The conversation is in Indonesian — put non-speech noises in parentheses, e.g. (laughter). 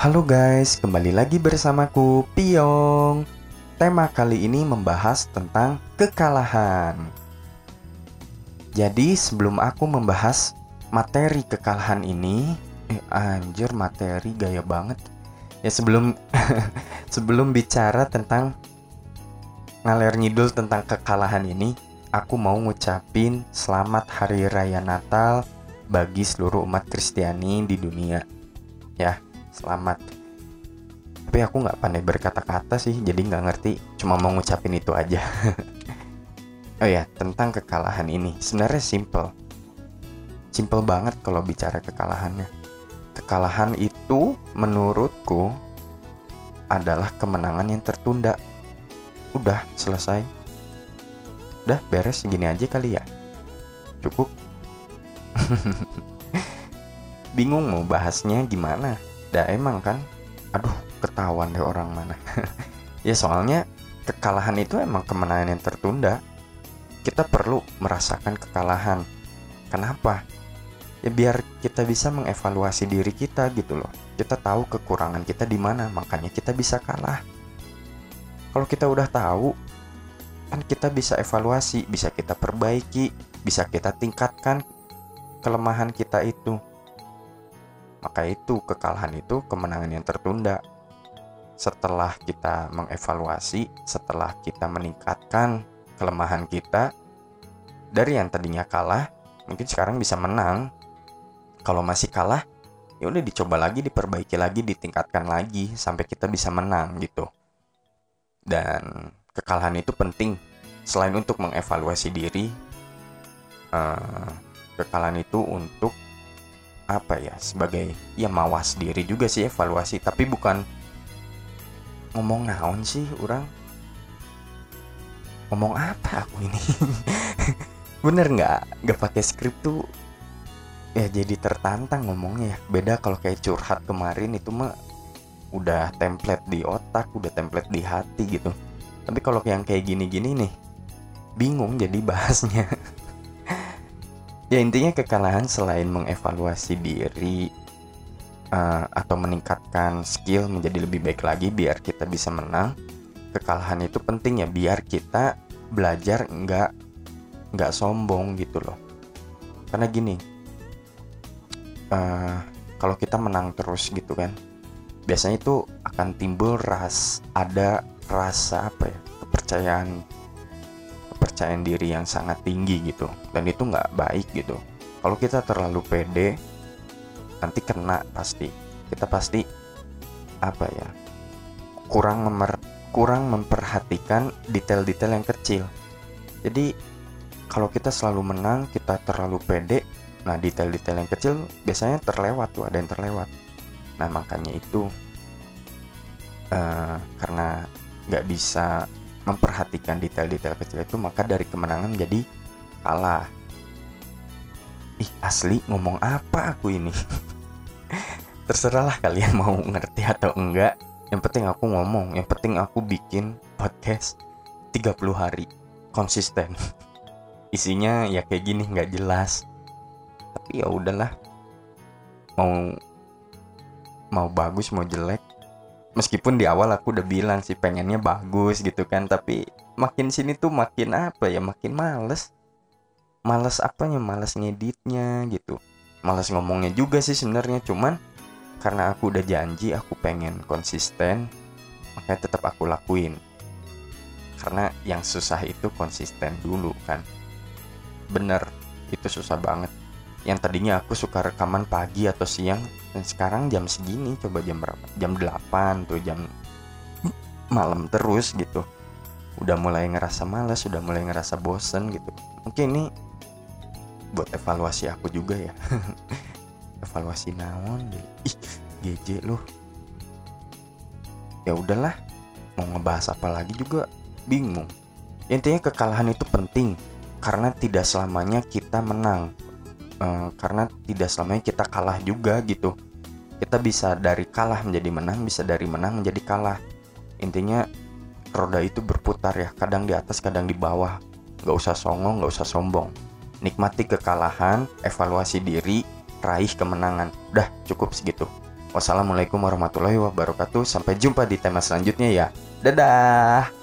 Halo guys, kembali lagi bersamaku Piong. Tema kali ini membahas tentang kekalahan. Jadi sebelum aku membahas materi kekalahan ini, eh anjir materi gaya banget. Ya sebelum (laughs) sebelum bicara tentang ngalir ngidul tentang kekalahan ini, aku mau ngucapin selamat hari raya Natal bagi seluruh umat Kristiani di dunia. Ya, selamat. Tapi aku nggak pandai berkata-kata sih jadi nggak ngerti. Cuma mau ngucapin itu aja. (laughs) Oh ya tentang kekalahan ini. Sebenarnya simple. Simple banget kalau bicara kekalahannya. Kekalahan itu menurutku adalah kemenangan yang tertunda. Udah selesai. Udah beres segini aja kali ya. Cukup. (laughs) Bingung mau bahasnya gimana Dah emang kan? Aduh ketahuan deh orang mana. (laughs) Ya soalnya kekalahan itu emang kemenangan yang tertunda. Kita perlu merasakan kekalahan. Kenapa? Ya biar kita bisa mengevaluasi diri kita gitu loh. Kita tahu kekurangan kita di mana Makanya kita bisa kalah. Kalau kita udah tahu Kan kita bisa evaluasi Bisa kita perbaiki Bisa kita tingkatkan kelemahan kita itu maka itu kekalahan itu kemenangan yang tertunda. Setelah kita mengevaluasi, setelah kita meningkatkan kelemahan kita dari yang tadinya kalah, mungkin sekarang bisa menang. Kalau masih kalah, ya udah dicoba lagi, diperbaiki lagi, ditingkatkan lagi sampai kita bisa menang gitu. Dan kekalahan itu penting selain untuk mengevaluasi diri, eh, kekalahan itu untuk apa ya sebagai ya mawas diri juga sih evaluasi tapi bukan ngomong naon sih orang? Ngomong apa aku ini? (laughs) Bener nggak? Nggak pakai skrip tuh ya jadi tertantang ngomongnya ya. Beda kalau kayak curhat kemarin itu mah udah template di otak udah template di hati gitu. Tapi kalau yang kayak gini-gini nih bingung jadi bahasnya (laughs) ya intinya kekalahan selain mengevaluasi diri uh, atau meningkatkan skill menjadi lebih baik lagi biar kita bisa menang kekalahan itu penting ya biar kita belajar nggak nggak sombong gitu loh. Karena gini uh, kalau kita menang terus gitu kan biasanya itu akan timbul ras ada rasa apa ya kepercayaan kepercayaan diri yang sangat tinggi gitu. Dan itu nggak baik gitu. Kalau kita terlalu pede nanti kena pasti. Kita pasti apa ya kurang memer kurang memperhatikan detail-detail yang kecil. Jadi kalau kita selalu menang kita terlalu pede nah detail-detail yang kecil biasanya terlewat tuh ada yang terlewat. Nah makanya itu uh, karena nggak bisa memperhatikan detail-detail kecil itu maka dari kemenangan menjadi kalah. Ih asli ngomong apa aku ini? (laughs) Terserahlah kalian mau ngerti atau enggak. Yang penting aku ngomong yang penting aku bikin podcast 30 hari konsisten. (laughs) Isinya ya kayak gini nggak jelas. Tapi ya udahlah mau mau bagus mau jelek meskipun di awal aku udah bilang sih pengennya bagus gitu kan tapi makin sini tuh makin apa ya makin males. Males apanya? Males ngeditnya gitu. Males ngomongnya juga sih sebenarnya cuman karena aku udah janji aku pengen konsisten makanya tetap aku lakuin. Karena yang susah itu konsisten dulu kan. Bener itu susah banget yang tadinya aku suka rekaman pagi atau siang dan sekarang jam segini coba jam berapa? Jam 8 tuh jam malam terus gitu. Udah mulai ngerasa malas udah mulai ngerasa bosen gitu. Mungkin ini buat evaluasi aku juga ya. (laughs) Evaluasi naon ih GJ loh ya udahlah mau ngebahas apa lagi juga bingung. Intinya kekalahan itu penting karena tidak selamanya kita menang uh, karena tidak selamanya kita kalah juga gitu. Kita bisa dari kalah menjadi menang bisa dari menang menjadi kalah. Intinya roda itu berputar ya. Kadang di atas kadang di bawah. Nggak usah songong nggak usah sombong. Nikmati kekalahan evaluasi diri raih kemenangan. Udah cukup segitu. Wassalamualaikum warahmatullahi wabarakatuh. Sampai jumpa di tema selanjutnya ya. Dadah.